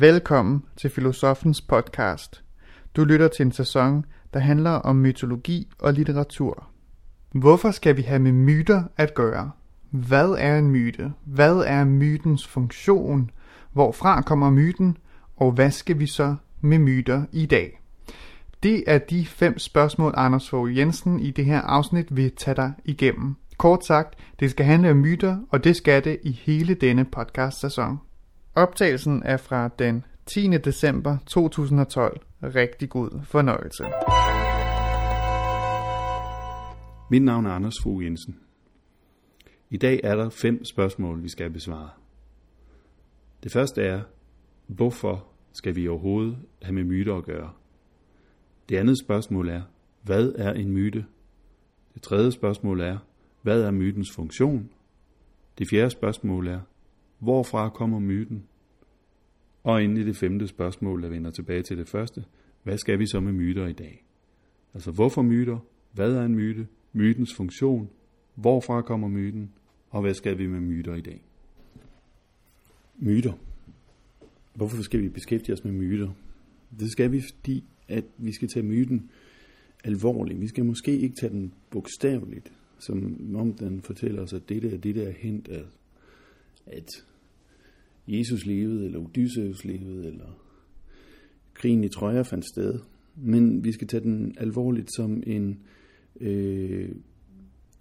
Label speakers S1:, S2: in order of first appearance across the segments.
S1: Velkommen til Filosofens podcast. Du lytter til en sæson, der handler om mytologi og litteratur. Hvorfor skal vi have med myter at gøre? Hvad er en myte? Hvad er mytens funktion? Hvorfra kommer myten? Og hvad skal vi så med myter i dag? Det er de fem spørgsmål, Anders Fogh Jensen i det her afsnit vil tage dig igennem. Kort sagt, det skal handle om myter, og det skal det i hele denne podcast-sæson. Optagelsen er fra den 10. december 2012. Rigtig god fornøjelse.
S2: Mit navn er Anders Fogh Jensen. I dag er der fem spørgsmål, vi skal besvare. Det første er, hvorfor skal vi overhovedet have med myter at gøre? Det andet spørgsmål er, hvad er en myte? Det tredje spørgsmål er, hvad er mytens funktion? Det fjerde spørgsmål er, hvorfra kommer myten? Og endelig det femte spørgsmål, der vender tilbage til det første, hvad skal vi så med myter i dag? Altså hvorfor myter? Hvad er en myte? Mytens funktion? Hvorfra kommer myten? Og hvad skal vi med myter i dag? Myter. Hvorfor skal vi beskæftige os med myter? Det skal vi, fordi at vi skal tage myten alvorligt. Vi skal måske ikke tage den bogstaveligt, som om den fortæller os, at dette er det der hent, af at Jesus levede, eller Odysseus levede, eller krigen i Troja fandt sted. Men vi skal tage den alvorligt som en øh,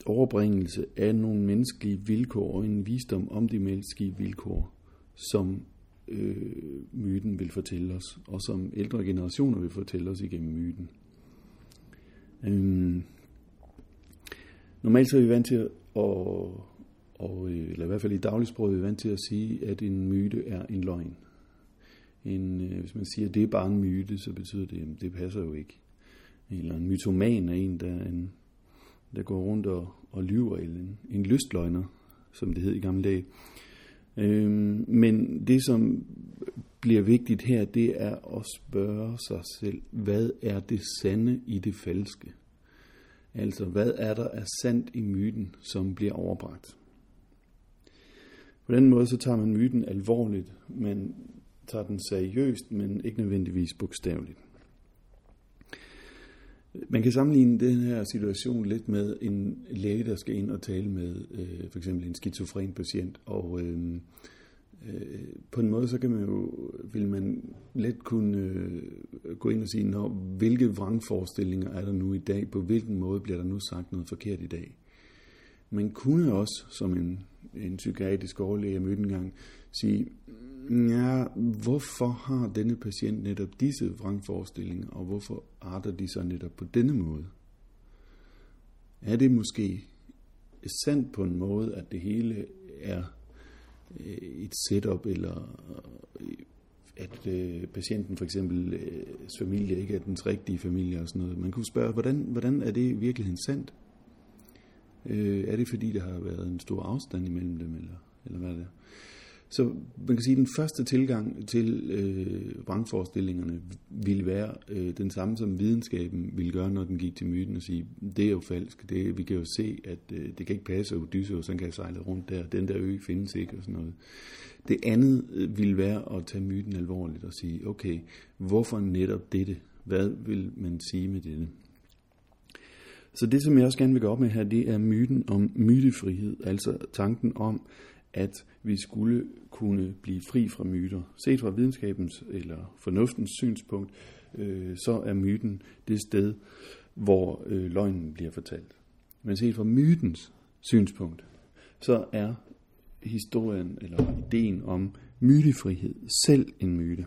S2: overbringelse af nogle menneskelige vilkår og en visdom om de menneskelige vilkår, som øh, myten vil fortælle os, og som ældre generationer vil fortælle os igennem myten. Øhm, normalt så er vi vant til at, og, øh, eller i hvert fald i dagligsproget er vi vant til at sige, at en myte er en løgn. En, øh, hvis man siger, at det er bare en myte, så betyder det, at det passer jo ikke. Eller en mytoman er en, der, en, der går rundt og, og lyver, eller en, en lystløgner, som det hed i gamle dage. Øhm, men det, som bliver vigtigt her, det er at spørge sig selv, hvad er det sande i det falske? Altså, hvad er der af sandt i myten, som bliver overbragt? På den måde så tager man myten alvorligt, men tager den seriøst, men ikke nødvendigvis bogstaveligt. Man kan sammenligne den her situation lidt med en læge, der skal ind og tale med øh, for eksempel en skizofren patient, og øh, øh, på en måde så kan man jo, vil man let kunne øh, gå ind og sige, Nå, hvilke vrangforestillinger er der nu i dag, på hvilken måde bliver der nu sagt noget forkert i dag. Man kunne også, som en, en psykiatrisk overlæge, jeg mødte engang, sige, ja, hvorfor har denne patient netop disse vrangforestillinger, og hvorfor arter de sig netop på denne måde? Er det måske sandt på en måde, at det hele er øh, et setup, eller øh, at øh, patienten for eksempel øh, familie ikke er den rigtige familie og sådan noget. Man kunne spørge, hvordan, hvordan er det i virkeligheden sandt? Øh, er det fordi, der har været en stor afstand imellem dem, eller, eller hvad er det? Så man kan sige, at den første tilgang til øh, vrangforestillingerne ville være øh, den samme, som videnskaben ville gøre, når den gik til myten og sige, det er jo falsk. Det, vi kan jo se, at øh, det kan ikke passe, at Odysseus kan sejle rundt der. Den der ø findes ikke og sådan noget. Det andet øh, ville være at tage myten alvorligt og sige, okay, hvorfor netop dette? Hvad vil man sige med dette? Så det, som jeg også gerne vil gå op med her, det er myten om mytefrihed, altså tanken om, at vi skulle kunne blive fri fra myter. Set fra videnskabens eller fornuftens synspunkt, øh, så er myten det sted, hvor øh, løgnen bliver fortalt. Men set fra mytens synspunkt, så er historien eller ideen om mytefrihed selv en myte.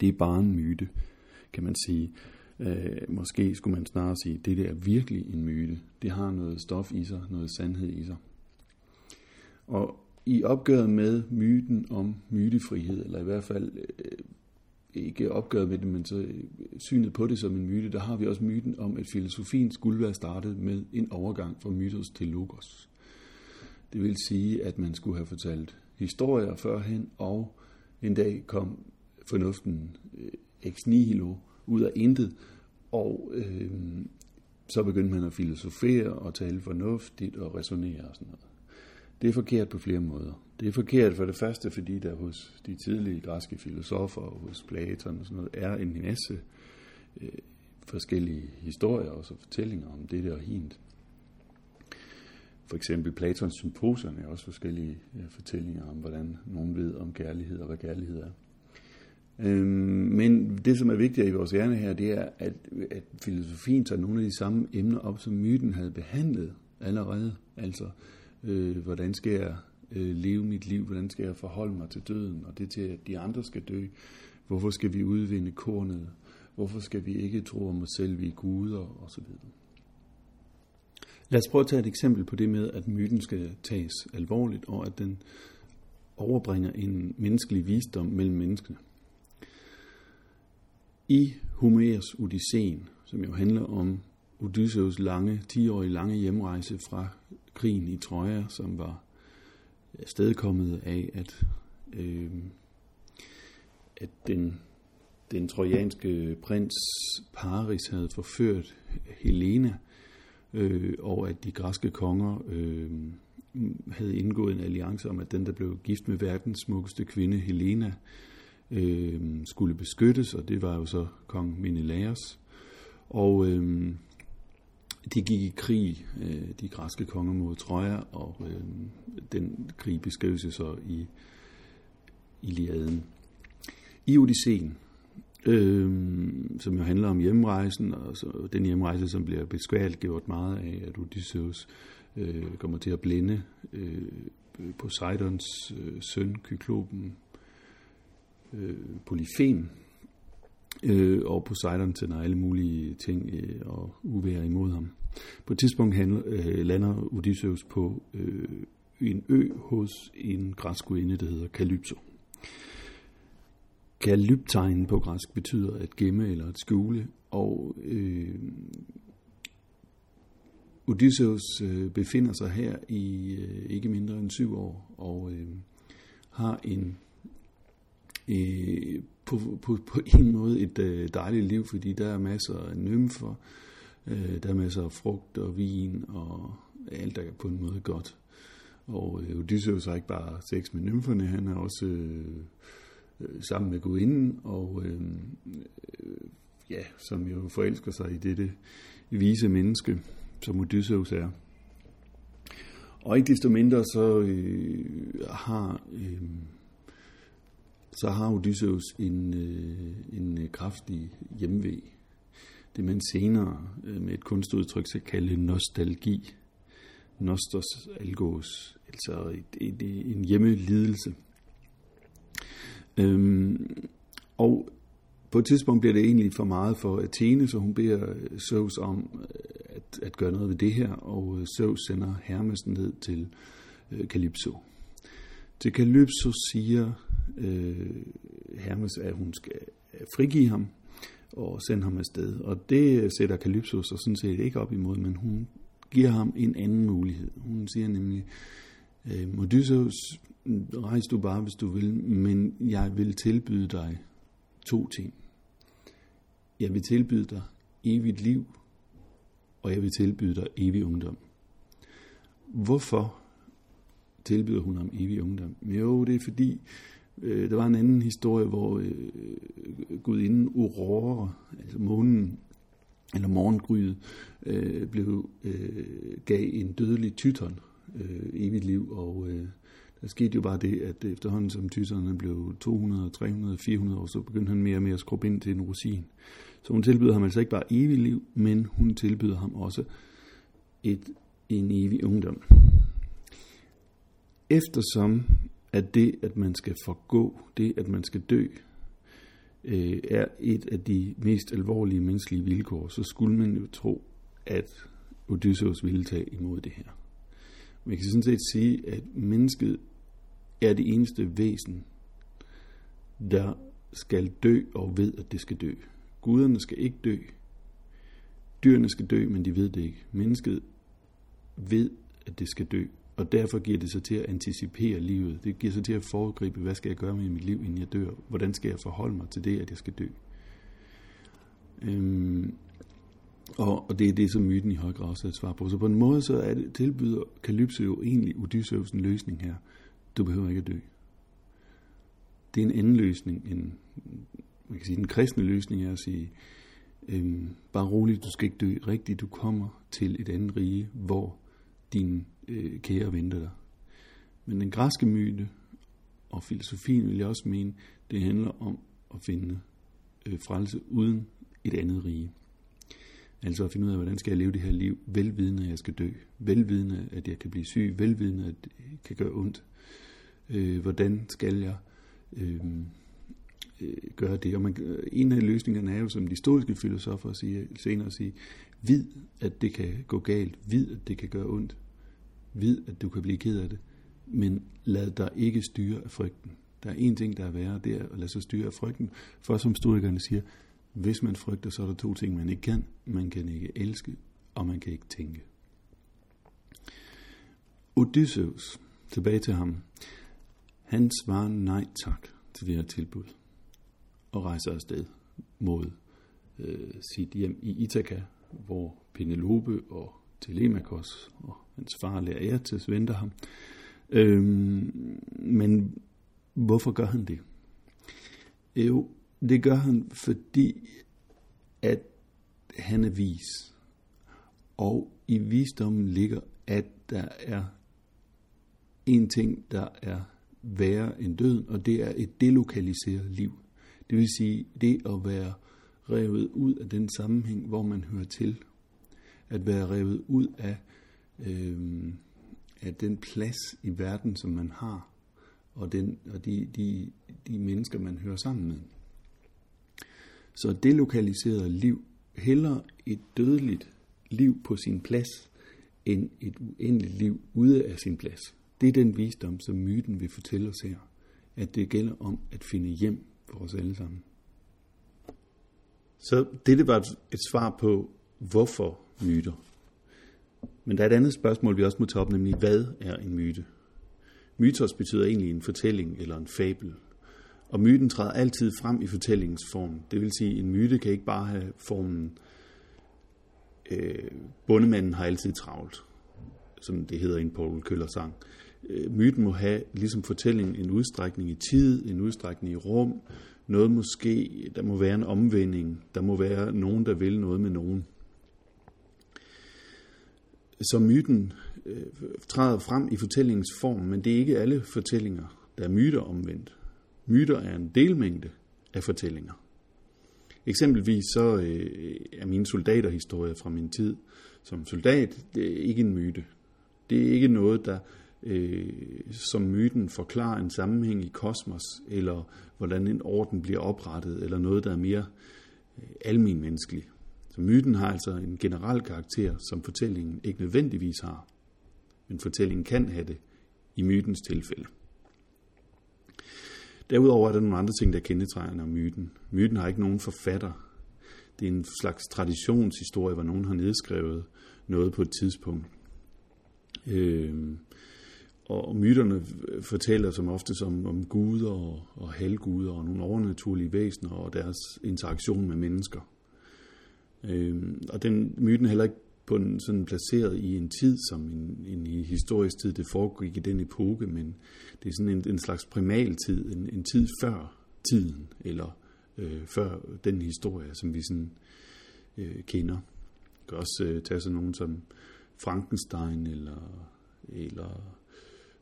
S2: Det er bare en myte, kan man sige. Øh, måske skulle man snarere sige, at det der er virkelig en myte. Det har noget stof i sig, noget sandhed i sig. Og i opgøret med myten om mytefrihed, eller i hvert fald øh, ikke opgøret med det, men så øh, synet på det som en myte, der har vi også myten om, at filosofien skulle være startet med en overgang fra mytos til logos. Det vil sige, at man skulle have fortalt historier førhen, og en dag kom fornuften øh, ex nihilo ud af intet, og øh, så begyndte man at filosofere og tale fornuftigt og resonere og sådan noget. Det er forkert på flere måder. Det er forkert for det første, fordi der hos de tidlige græske filosofer, hos Platon og sådan noget, er en masse øh, forskellige historier og så fortællinger om det og hint. For eksempel Platons symposierne er også forskellige øh, fortællinger om, hvordan nogen ved om kærlighed og hvad kærlighed er. Øhm, men det, som er vigtigt i vores hjerne her, det er, at, at filosofien tager nogle af de samme emner op, som myten havde behandlet allerede. Altså, øh, hvordan skal jeg øh, leve mit liv? Hvordan skal jeg forholde mig til døden? Og det til, at de andre skal dø. Hvorfor skal vi udvinde kornet? Hvorfor skal vi ikke tro om os selv, vi er guder? Og så videre. Lad os prøve at tage et eksempel på det med, at myten skal tages alvorligt, og at den overbringer en menneskelig visdom mellem menneskene. I Homers Odysseen, som jo handler om Odysseus lange, 10-årige lange hjemrejse fra krigen i Troja, som var stedkommet af, at, øh, at den, den trojanske prins Paris havde forført Helena, øh, og at de græske konger øh, havde indgået en alliance om, at den, der blev gift med verdens smukkeste kvinde, Helena, øh, Øh, skulle beskyttes, og det var jo så kong Menelaos. Og øh, de gik i krig, øh, de græske konger mod Troja, og øh, den krig beskrives så i Iliaden. I Odysseen, øh, som jo handler om hjemrejsen, og så den hjemrejse, som bliver besværligt gjort meget af, at Odysseus øh, kommer til at blinde øh, Poseidons øh, søn, Kyklopen, øh, Polyfem, øh, og Poseidon sender alle mulige ting øh, og uvær imod ham. På et tidspunkt handler, øh, lander Odysseus på øh, en ø hos en græsk gudinde, der hedder Kalypso. Kalyptegn på græsk betyder at gemme eller at skjule, og øh, Odysseus øh, befinder sig her i øh, ikke mindre end syv år, og øh, har en øh, på, på, på en måde et øh, dejligt liv, fordi der er masser af nymfer, øh, der er masser af frugt og vin, og alt er på en måde godt. Og øh, Odysseus har ikke bare sex med nymferne, han er også øh, øh, sammen med gudinden, og øh, øh, ja, som jo forelsker sig i dette vise menneske, som Odysseus er. Og ikke desto mindre så øh, har øh, så har Odysseus en, øh, en øh, kraftig hjemvej. Det man senere øh, med et kunstudtryk skal kalde nostalgi. Nostos algos, altså et, et, en hjemmelidelse. Øhm, og på et tidspunkt bliver det egentlig for meget for Athene, så hun beder Zeus om at, at gøre noget ved det her, og Zeus sender Hermes ned til øh, Calypso. Til Calypso siger øh, Hermes, at hun skal øh, frigive ham og sende ham afsted. Og det sætter Kalypso så sådan set ikke op imod, men hun giver ham en anden mulighed. Hun siger nemlig, øh, Odysseus, rejs du bare, hvis du vil, men jeg vil tilbyde dig to ting. Jeg vil tilbyde dig evigt liv, og jeg vil tilbyde dig evig ungdom. Hvorfor tilbyder hun ham evig ungdom? Jo, det er fordi, øh, der var en anden historie, hvor øh, gudinden Aurora, altså månen, eller morgengryet, øh, blev, øh, gav en dødelig tyton øh, evigt liv, og øh, der skete jo bare det, at efterhånden som tyterne blev 200, 300, 400 år, så begyndte han mere og mere at skrubbe ind til en rosin. Så hun tilbyder ham altså ikke bare evigt liv, men hun tilbyder ham også et, en evig ungdom. Eftersom at det, at man skal forgå, det, at man skal dø, øh, er et af de mest alvorlige menneskelige vilkår, så skulle man jo tro, at Odysseus ville tage imod det her. Man kan sådan set sige, at mennesket er det eneste væsen, der skal dø og ved, at det skal dø. Guderne skal ikke dø. Dyrene skal dø, men de ved det ikke. Mennesket ved, at det skal dø, og derfor giver det sig til at anticipere livet. Det giver sig til at foregribe, hvad skal jeg gøre med mit liv, inden jeg dør? Hvordan skal jeg forholde mig til det, at jeg skal dø? Øhm, Og, og det er det, som myten i høj grad også er et svar på. Så på en måde så er det, tilbyder Kalypso jo egentlig Odysseus en løsning her. Du behøver ikke at dø. Det er en anden løsning end, man kan sige, den kristne løsning er at sige, øhm, bare roligt, du skal ikke dø rigtigt, du kommer til et andet rige, hvor din øh, kære venter dig. Men den græske myte og filosofien vil jeg også mene, det handler om at finde øh, frelse uden et andet rige. Altså at finde ud af, hvordan skal jeg leve det her liv, velvidende at jeg skal dø, velvidende at jeg kan blive syg, velvidende at det kan gøre ondt. Øh, hvordan skal jeg øh, Øh, gøre det? Og man, øh, en af løsningerne er jo, som de stoiske filosofer siger, senere siger, vid at det kan gå galt, vid at det kan gøre ondt, vid at du kan blive ked af det, men lad dig ikke styre af frygten. Der er en ting, der er værre, det er at lade sig styre af frygten. For som stoikerne siger, hvis man frygter, så er der to ting, man ikke kan. Man kan ikke elske, og man kan ikke tænke. Odysseus, tilbage til ham, han svarer nej tak til det her tilbud, og rejser afsted mod øh, sit hjem i Ithaka, hvor Penelope og Telemachos og hans far Laertes venter ham. Øhm, men hvorfor gør han det? Jo, det gør han, fordi at han er vis. Og i visdommen ligger, at der er en ting, der er værre end døden, og det er et delokaliseret liv. Det vil sige, det at være revet ud af den sammenhæng, hvor man hører til. At være revet ud af, øh, af den plads i verden, som man har, og, den, og de, de, de mennesker, man hører sammen med. Så det lokaliserede liv heller et dødeligt liv på sin plads, end et uendeligt liv ude af sin plads. Det er den visdom, som myten vil fortælle os her, at det gælder om at finde hjem for os alle sammen. Så dette var et svar på, hvorfor myter. Men der er et andet spørgsmål, vi også må tage op, nemlig hvad er en myte? Mytos betyder egentlig en fortælling eller en fabel. Og myten træder altid frem i fortællingens form. Det vil sige, at en myte kan ikke bare have formen, øh, bundemanden har altid travlt, som det hedder i en Paul Køller sang. Øh, myten må have, ligesom fortællingen, en udstrækning i tid, en udstrækning i rum, noget måske, der må være en omvending, der må være nogen, der vil noget med nogen. Så myten øh, træder frem i fortællingens form, men det er ikke alle fortællinger, der er myter omvendt. Myter er en delmængde af fortællinger. Eksempelvis så øh, er mine soldaterhistorier fra min tid som soldat, det er ikke en myte. Det er ikke noget, der øh, som myten forklarer en sammenhæng i kosmos, eller hvordan en orden bliver oprettet, eller noget, der er mere øh, almenmenneskeligt. Så myten har altså en generel karakter, som fortællingen ikke nødvendigvis har. Men fortællingen kan have det i mytens tilfælde. Derudover er der nogle andre ting, der kendetegner myten. Myten har ikke nogen forfatter. Det er en slags traditionshistorie, hvor nogen har nedskrevet noget på et tidspunkt. Øh, og myterne fortæller som ofte som om guder og, og halvguder og nogle overnaturlige væsener og deres interaktion med mennesker. Øh, og den myten er heller ikke på en, sådan placeret i en tid, som en, en i historisk tid, det foregik i den epoke, men det er sådan en, en slags primaltid, en, en tid før tiden, eller øh, før den historie, som vi sådan øh, kender. Det kan også øh, tage sådan nogen som Frankenstein, eller, eller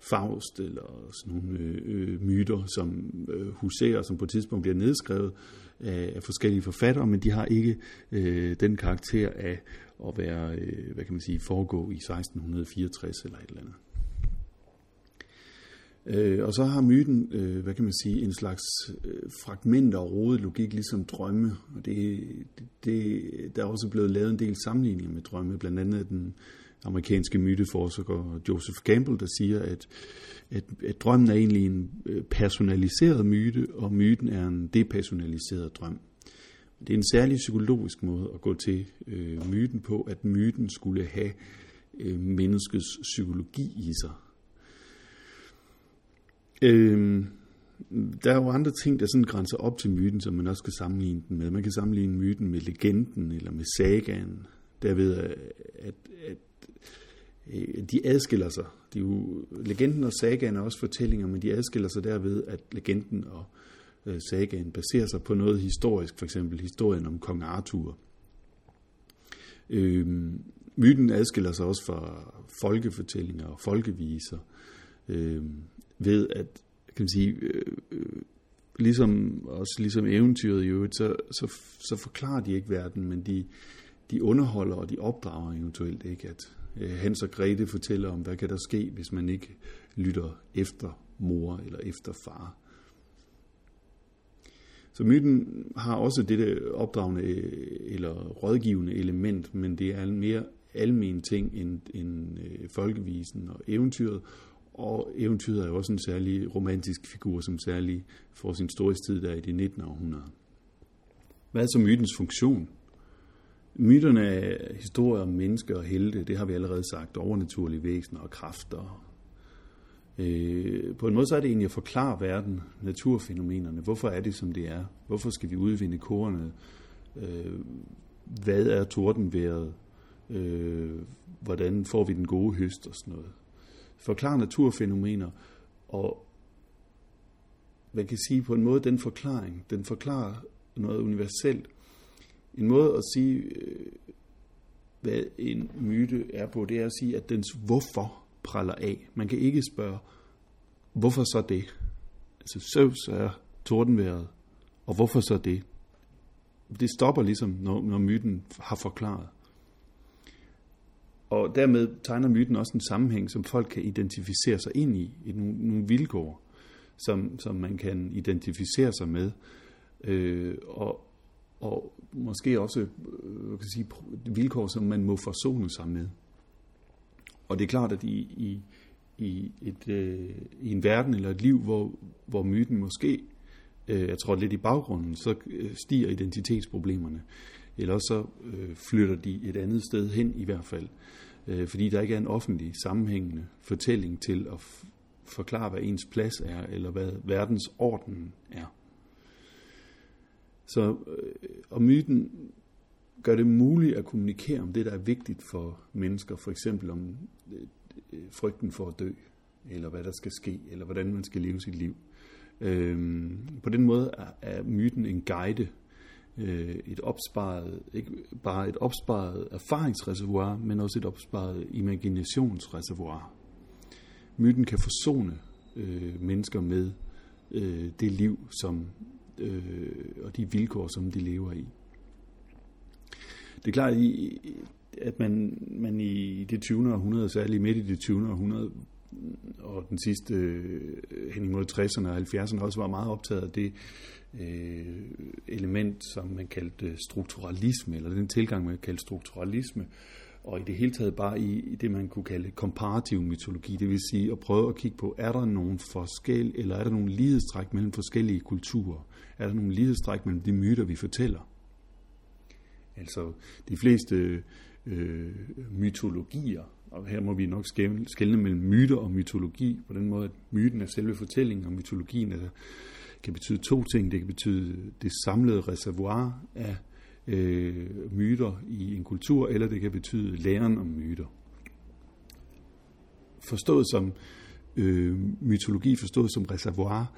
S2: Faust, eller sådan nogle øh, øh myter, som øh, huserer, som på et tidspunkt bliver nedskrevet af, af forskellige forfattere, men de har ikke øh, den karakter af at være, øh, hvad kan man sige, foregå i 1664 eller et eller andet. Øh, og så har myten, øh, hvad kan man sige, en slags øh, fragmenter og rodet logik, ligesom drømme. Og det, det, det, der er også blevet lavet en del sammenligninger med drømme, blandt andet den amerikanske myteforsker Joseph Campbell, der siger, at, at, at drømmen er egentlig en øh, personaliseret myte, og myten er en depersonaliseret drøm. Det er en særlig psykologisk måde at gå til øh, myten på, at myten skulle have øh, menneskets psykologi i sig. Øh, der er jo andre ting, der sådan grænser op til myten, som man også kan sammenligne den med. Man kan sammenligne myten med legenden eller med sagaen, derved at, at Øh, de adskiller sig. De er jo, legenden og sagaen er også fortællinger, men de adskiller sig derved, at legenden og øh, sagaen baserer sig på noget historisk, for eksempel historien om kong Arthur. Øh, myten adskiller sig også fra folkefortællinger og folkeviser, øh, ved at, kan man sige, øh, øh, ligesom, også ligesom eventyret i øvrigt, så, så, så forklarer de ikke verden, men de, de underholder og de opdrager eventuelt ikke, at Øh, Hans og Grete fortæller om, hvad kan der ske, hvis man ikke lytter efter mor eller efter far. Så myten har også dette opdragende øh, eller rådgivende element, men det er en mere almen ting end, end øh, folkevisen og eventyret. Og eventyret er jo også en særlig romantisk figur, som særlig får sin storhedstid der i det 19. århundrede. Hvad er så mytens funktion? Myterne er historier om mennesker og helte, det har vi allerede sagt, overnaturlige væsener og kræfter. Øh, på en måde så er det egentlig at forklare verden, naturfænomenerne. Hvorfor er det, som det er? Hvorfor skal vi udvinde kornet? Øh, hvad er tordenværet? Øh, hvordan får vi den gode høst og sådan noget? Forklare naturfænomener, og man kan sige på en måde, den forklaring, den forklarer noget universelt, en måde at sige, øh, hvad en myte er på, det er at sige, at dens hvorfor praller af. Man kan ikke spørge, hvorfor så det? Altså Zeus er tordenværet, og hvorfor så det? Det stopper ligesom, når, når myten har forklaret. Og dermed tegner myten også en sammenhæng, som folk kan identificere sig ind i, i nogle, nogle vilkår, som, som man kan identificere sig med. Øh, og, og måske også øh, kan sige, vilkår, som man må forsone sig med. Og det er klart, at i, i, i, et, øh, i en verden eller et liv, hvor, hvor myten måske øh, jeg tror lidt i baggrunden, så øh, stiger identitetsproblemerne. Eller så øh, flytter de et andet sted hen i hvert fald. Øh, fordi der ikke er en offentlig sammenhængende fortælling til at forklare, hvad ens plads er, eller hvad verdens orden er. Så øh, og myten gør det muligt at kommunikere om det, der er vigtigt for mennesker, for eksempel om øh, øh, frygten for at dø, eller hvad der skal ske, eller hvordan man skal leve sit liv. Øhm, på den måde er, er myten en guide, øh, et opsparet, ikke bare et opsparet erfaringsreservoir, men også et opsparet imaginationsreservoir. Myten kan forsone øh, mennesker med øh, det liv, som øh, og de vilkår, som de lever i. Det er klart, at man, man i det 20. århundrede, særligt midt i det 20. århundrede, og den sidste øh, hen imod 60'erne og 70'erne også var meget optaget af det øh, element, som man kaldte strukturalisme, eller den tilgang, man kaldte strukturalisme, og i det hele taget bare i, det, man kunne kalde komparativ mytologi, det vil sige at prøve at kigge på, er der nogle forskel, eller er der nogle lighedstræk mellem forskellige kulturer? Er der nogle lighedstræk mellem de myter, vi fortæller? Altså, de fleste øh, mytologier, og her må vi nok skelne mellem myter og mytologi, på den måde, at myten er selve fortællingen, og mytologien er, kan betyde to ting. Det kan betyde det samlede reservoir af øh, myter i en kultur, eller det kan betyde læren om myter. Forstået som øh, mytologi, forstået som reservoir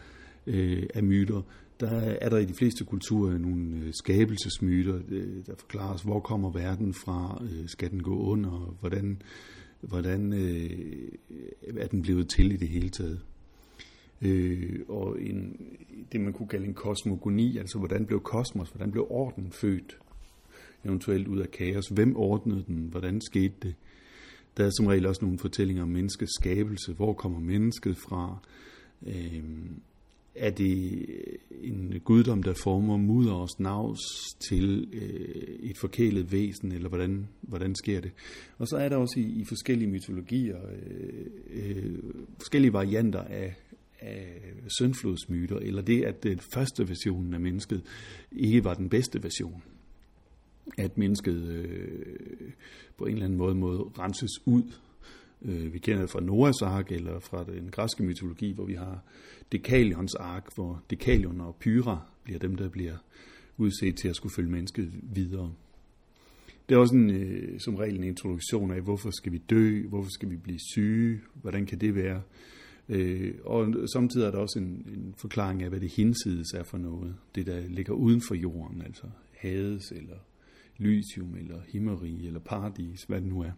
S2: øh, af myter, der er der i de fleste kulturer nogle øh, skabelsesmyter, øh, der forklares, hvor kommer verden fra, øh, skal den gå under, hvordan, hvordan øh, er den blevet til i det hele taget. Øh, og en, det man kunne kalde en kosmogoni, altså hvordan blev kosmos, hvordan blev orden født, eventuelt ud af kaos, hvem ordnede den, hvordan skete det. Der er som regel også nogle fortællinger om menneskets skabelse, hvor kommer mennesket fra, øh, er det en guddom, der former mudder og snavs til øh, et forkælet væsen, eller hvordan, hvordan sker det? Og så er der også i, i forskellige mytologier øh, øh, forskellige varianter af, af søndflodsmyter, eller det, at den første version af mennesket ikke var den bedste version. At mennesket øh, på en eller anden måde må renses ud Øh, vi kender det fra Noahs ark eller fra den græske mytologi, hvor vi har Dekalions ark, hvor Dekalion og Pyra bliver dem, der bliver udset til at skulle følge mennesket videre. Det er også en, øh, som regel en introduktion af, hvorfor skal vi dø, hvorfor skal vi blive syge, hvordan kan det være. Øh, og samtidig er der også en, en forklaring af, hvad det hinsides er for noget. Det, der ligger uden for jorden, altså Hades, eller Lysium, eller Himmeri, eller Paradis, hvad det nu er.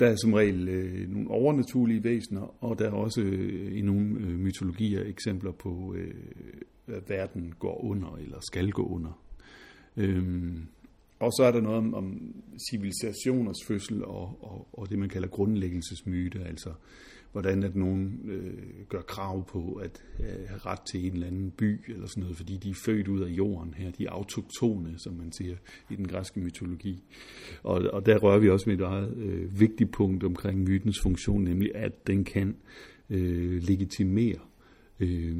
S2: Der er som regel øh, nogle overnaturlige væsener, og der er også øh, i nogle øh, mytologier eksempler på, øh, at verden går under, eller skal gå under. Øhm, og så er der noget om, om civilisationers fødsel og, og, og det, man kalder grundlæggelsesmyte, altså hvordan at nogen øh, gør krav på at øh, have ret til en eller anden by eller sådan noget, fordi de er født ud af jorden her, de er autoktone, som man siger i den græske mytologi. Og, og der rører vi også med et meget øh, vigtigt punkt omkring mytens funktion, nemlig at den kan øh, legitimere, øh,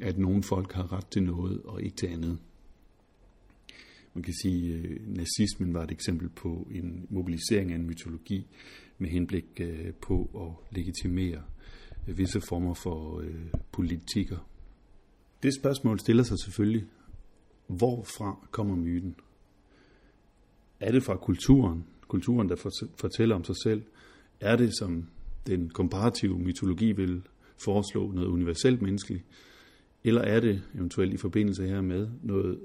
S2: at nogle folk har ret til noget og ikke til andet. Man kan sige, at nazismen var et eksempel på en mobilisering af en mytologi med henblik øh, på at legitimere øh, visse former for politikker. Det spørgsmål stiller sig selvfølgelig, hvorfra kommer myten? Er det fra kulturen, kulturen der fortæller om sig selv? Er det, som den komparative mytologi vil foreslå, noget universelt menneskeligt? Eller er det eventuelt i forbindelse hermed noget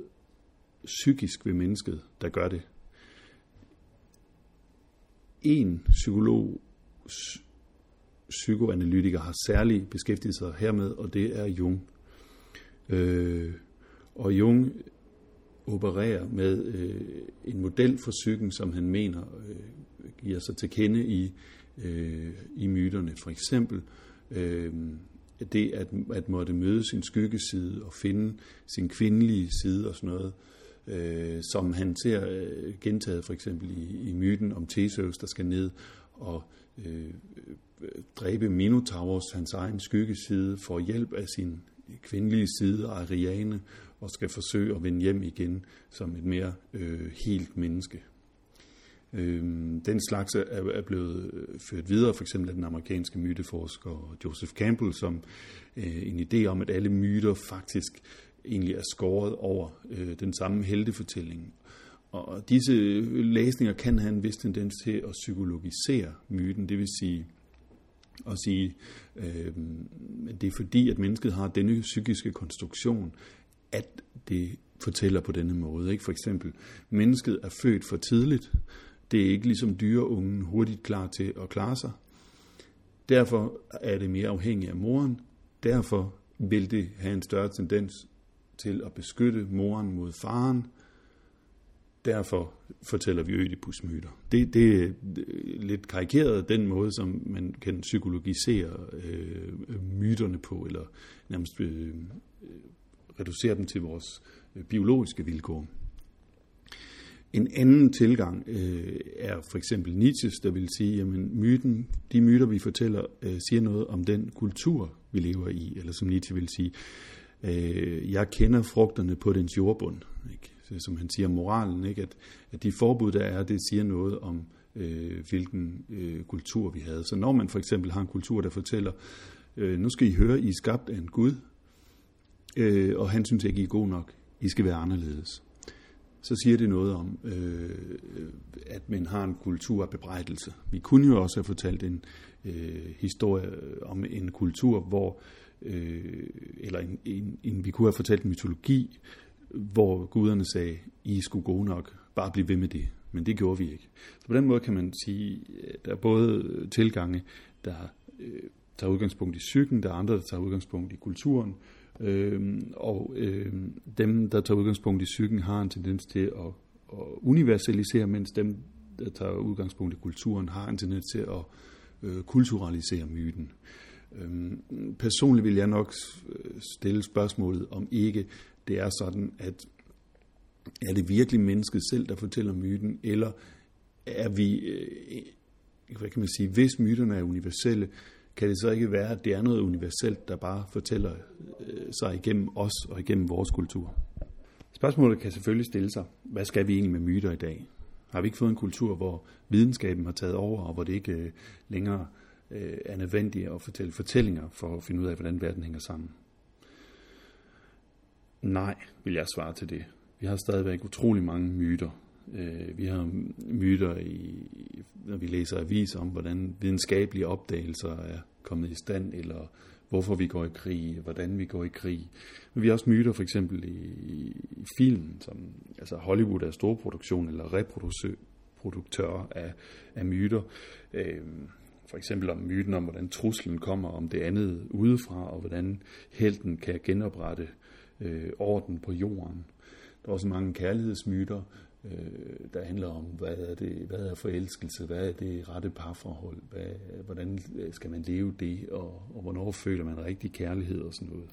S2: psykisk ved mennesket, der gør det. En psykolog, psykoanalytiker har særlig beskæftiget sig hermed, og det er Jung. Øh, og Jung opererer med øh, en model for psyken, som han mener øh, giver sig til kende i, øh, i myterne. For eksempel øh, det at, at måtte møde sin skyggeside og finde sin kvindelige side og sådan noget, øh, øh, som han ser øh, gentaget for eksempel i, i myten om Theseus, der skal ned og øh, dræbe Minotaurus, hans egen skyggeside, for hjælp af sin kvindelige side, Ariane, og skal forsøge at vende hjem igen som et mere øh, helt menneske. Øh, den slags er, er blevet øh, ført videre, for eksempel af den amerikanske myteforsker Joseph Campbell, som øh, en idé om, at alle myter faktisk egentlig er skåret over øh, den samme heltefortælling. Og disse læsninger kan have en vis tendens til at psykologisere myten, det vil sige at sige, øh, det er fordi, at mennesket har denne psykiske konstruktion, at det fortæller på denne måde. Ikke? For eksempel, mennesket er født for tidligt. Det er ikke ligesom dyreungen hurtigt klar til at klare sig. Derfor er det mere afhængigt af moren. Derfor vil det have en større tendens til at beskytte moren mod faren. Derfor fortæller vi Ødipus-myter. Det, det er øh, lidt karikeret den måde, som man kan psykologisere øh, øh myterne på, eller nærmest øh, øh reducere dem til vores biologiske vilkår. En anden tilgang øh, er for eksempel Nietzsche, der vil sige, at myten, de myter, vi fortæller, øh, siger noget om den kultur, vi lever i, eller som Nietzsche vil sige, øh, jeg kender frugterne på dens jordbund. Ikke? Så, som han siger, moralen, ikke? At, at de forbud, der er, det siger noget om, øh, hvilken øh, kultur vi havde. Så når man for eksempel har en kultur, der fortæller, øh, nu skal I høre, I er skabt af en Gud, øh, og han synes ikke, I er god nok, I skal være anderledes. Så siger det noget om, øh, at man har en kultur af bebrejdelse. Vi kunne jo også have fortalt en øh, historie om en kultur, hvor øh, eller en, en, en, vi kunne have fortalt en mytologi, hvor guderne sagde, I skulle gode nok, bare blive ved med det. Men det gjorde vi ikke. Så på den måde kan man sige, at der er både tilgange, der øh, tager udgangspunkt i psyken, der er andre, der tager udgangspunkt i kulturen, øh, og øh, dem, der tager udgangspunkt i psyken, har en tendens til at, at universalisere, mens dem, der tager udgangspunkt i kulturen, har en tendens til at øh, kulturalisere myten. Øhm, personligt vil jeg nok øh, stille spørgsmålet, om ikke det er sådan, at er det virkelig mennesket selv, der fortæller myten, eller er vi, øh, hvad kan man sige, hvis myterne er universelle, kan det så ikke være, at det er noget universelt, der bare fortæller øh, sig igennem os og igennem vores kultur? Spørgsmålet kan selvfølgelig stille sig, hvad skal vi egentlig med myter i dag? Har vi ikke fået en kultur, hvor videnskaben har taget over, og hvor det ikke øh, længere øh, er nødvendige at fortælle fortællinger for at finde ud af, hvordan verden hænger sammen? Nej, vil jeg svare til det. Vi har stadigvæk utrolig mange myter. Øh, vi har myter, i, når vi læser aviser om, hvordan videnskabelige opdagelser er kommet i stand, eller hvorfor vi går i krig, hvordan vi går i krig. Men vi har også myter for eksempel i, i filmen, som altså Hollywood er storproduktion eller reproduktør af, af myter. Øh, for eksempel om myten om, hvordan truslen kommer om det andet udefra, og hvordan helten kan genoprette øh, orden på jorden. Der er også mange kærlighedsmyter, øh, der handler om, hvad er, det, hvad er forelskelse, hvad er det rette parforhold, hvad, hvordan øh, skal man leve det, og, og hvornår føler man rigtig kærlighed og sådan noget.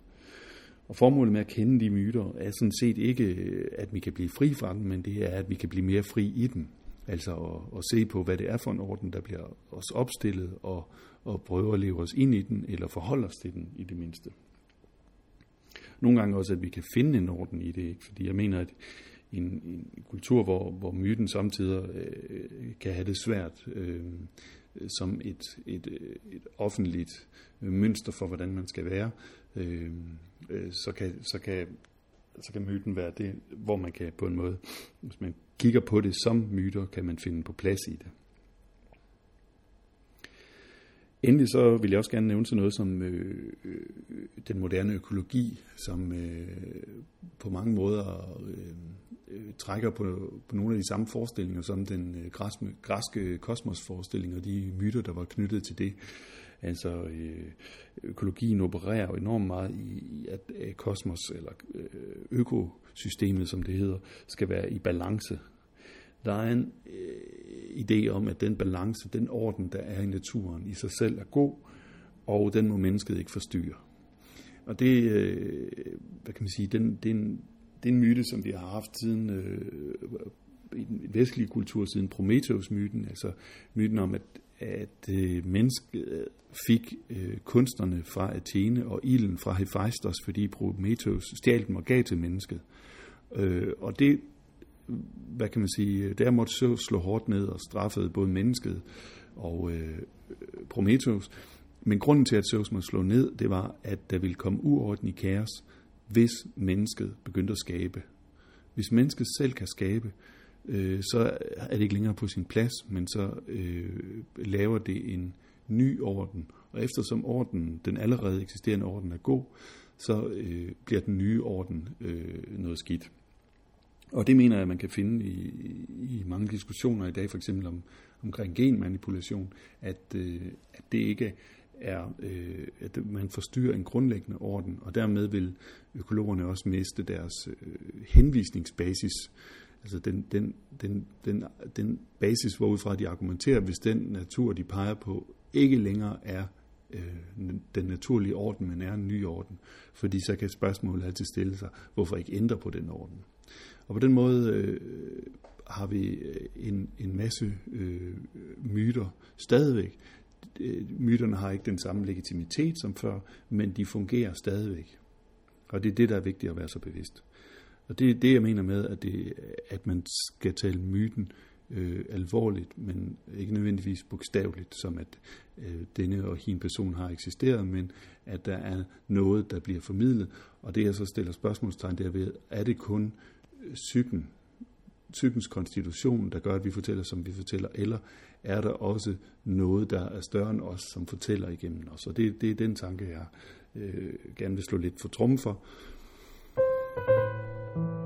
S2: Og formålet med at kende de myter er sådan set ikke, at vi kan blive fri fra dem, men det er, at vi kan blive mere fri i dem. Altså at, at se på, hvad det er for en orden, der bliver os opstillet, og, og prøve at leve os ind i den, eller forholde os til den i det mindste. Nogle gange også, at vi kan finde en orden i det, ikke? fordi jeg mener, at en, en kultur, hvor, hvor myten samtidig øh, kan have det svært øh, som et, et, et offentligt mønster for, hvordan man skal være, øh, øh, så, kan, så, kan, så kan myten være det, hvor man kan på en måde, hvis man kigger på det som myter, kan man finde på plads i det. Endelig så vil jeg også gerne nævne sådan noget som øh, øh, den moderne økologi, som øh, på mange måder øh, øh, trækker på, på nogle af de samme forestillinger som den øh, græske, kosmosforestilling og de myter, der var knyttet til det. Altså øh, økologien opererer jo enormt meget i, at øh, kosmos, eller øh, økosystemet som det hedder, skal være i balance. Der er en øh, idé om, at den balance, den orden, der er i naturen, i sig selv er god, og den må mennesket ikke forstyrre. Og det, øh, hvad kan man sige, den, det, er en, det er en myte, som vi har haft siden øh, i den vestlige kultur, siden Prometheus-myten, altså myten om, at, at øh, mennesket øh, fik øh, kunstnerne fra Athene og ilden fra Hephaistos, fordi Prometheus stjal dem og gav til mennesket. Øh, og det hvad kan man sige, øh, der måtte så slå hårdt ned og straffede både mennesket og øh, øh, Prometheus. Men grunden til, at Zeus måtte slå ned, det var, at der ville komme uorden i kaos, hvis mennesket begyndte at skabe. Hvis mennesket selv kan skabe, øh, så er det ikke længere på sin plads, men så øh, laver det en ny orden. Og eftersom orden, den allerede eksisterende orden er god, så øh, bliver den nye orden øh, noget skidt. Og det mener jeg, at man kan finde i, i mange diskussioner i dag, for eksempel om, omkring genmanipulation, at, øh, at det ikke er, øh, at man forstyrrer en grundlæggende orden, og dermed vil økologerne også miste deres øh, henvisningsbasis, altså den, den, den, den, den basis, hvorudfra de argumenterer, hvis den natur, de peger på, ikke længere er øh, den naturlige orden, men er en ny orden. Fordi så kan spørgsmålet altid stille sig, hvorfor ikke ændre på den orden. Og på den måde øh, har vi øh, en, en masse øh, myter stadigvæk. Øh, myterne har ikke den samme legitimitet som før, men de fungerer stadigvæk. Og det er det, der er vigtigt at være så bevidst. Og det er det, jeg mener med, at, det, at man skal tale myten øh, alvorligt, men ikke nødvendigvis bogstaveligt, som at øh, denne og hin person har eksisteret, men at der er noget, der bliver formidlet. Og det, jeg så stiller spørgsmålstegn derved, er det kun psyken, psykens konstitution, der gør, at vi fortæller, som vi fortæller, eller er der også noget, der er større end os, som fortæller igennem os? Og det, det er den tanke, jeg øh, gerne vil slå lidt for trum for.
S1: thank you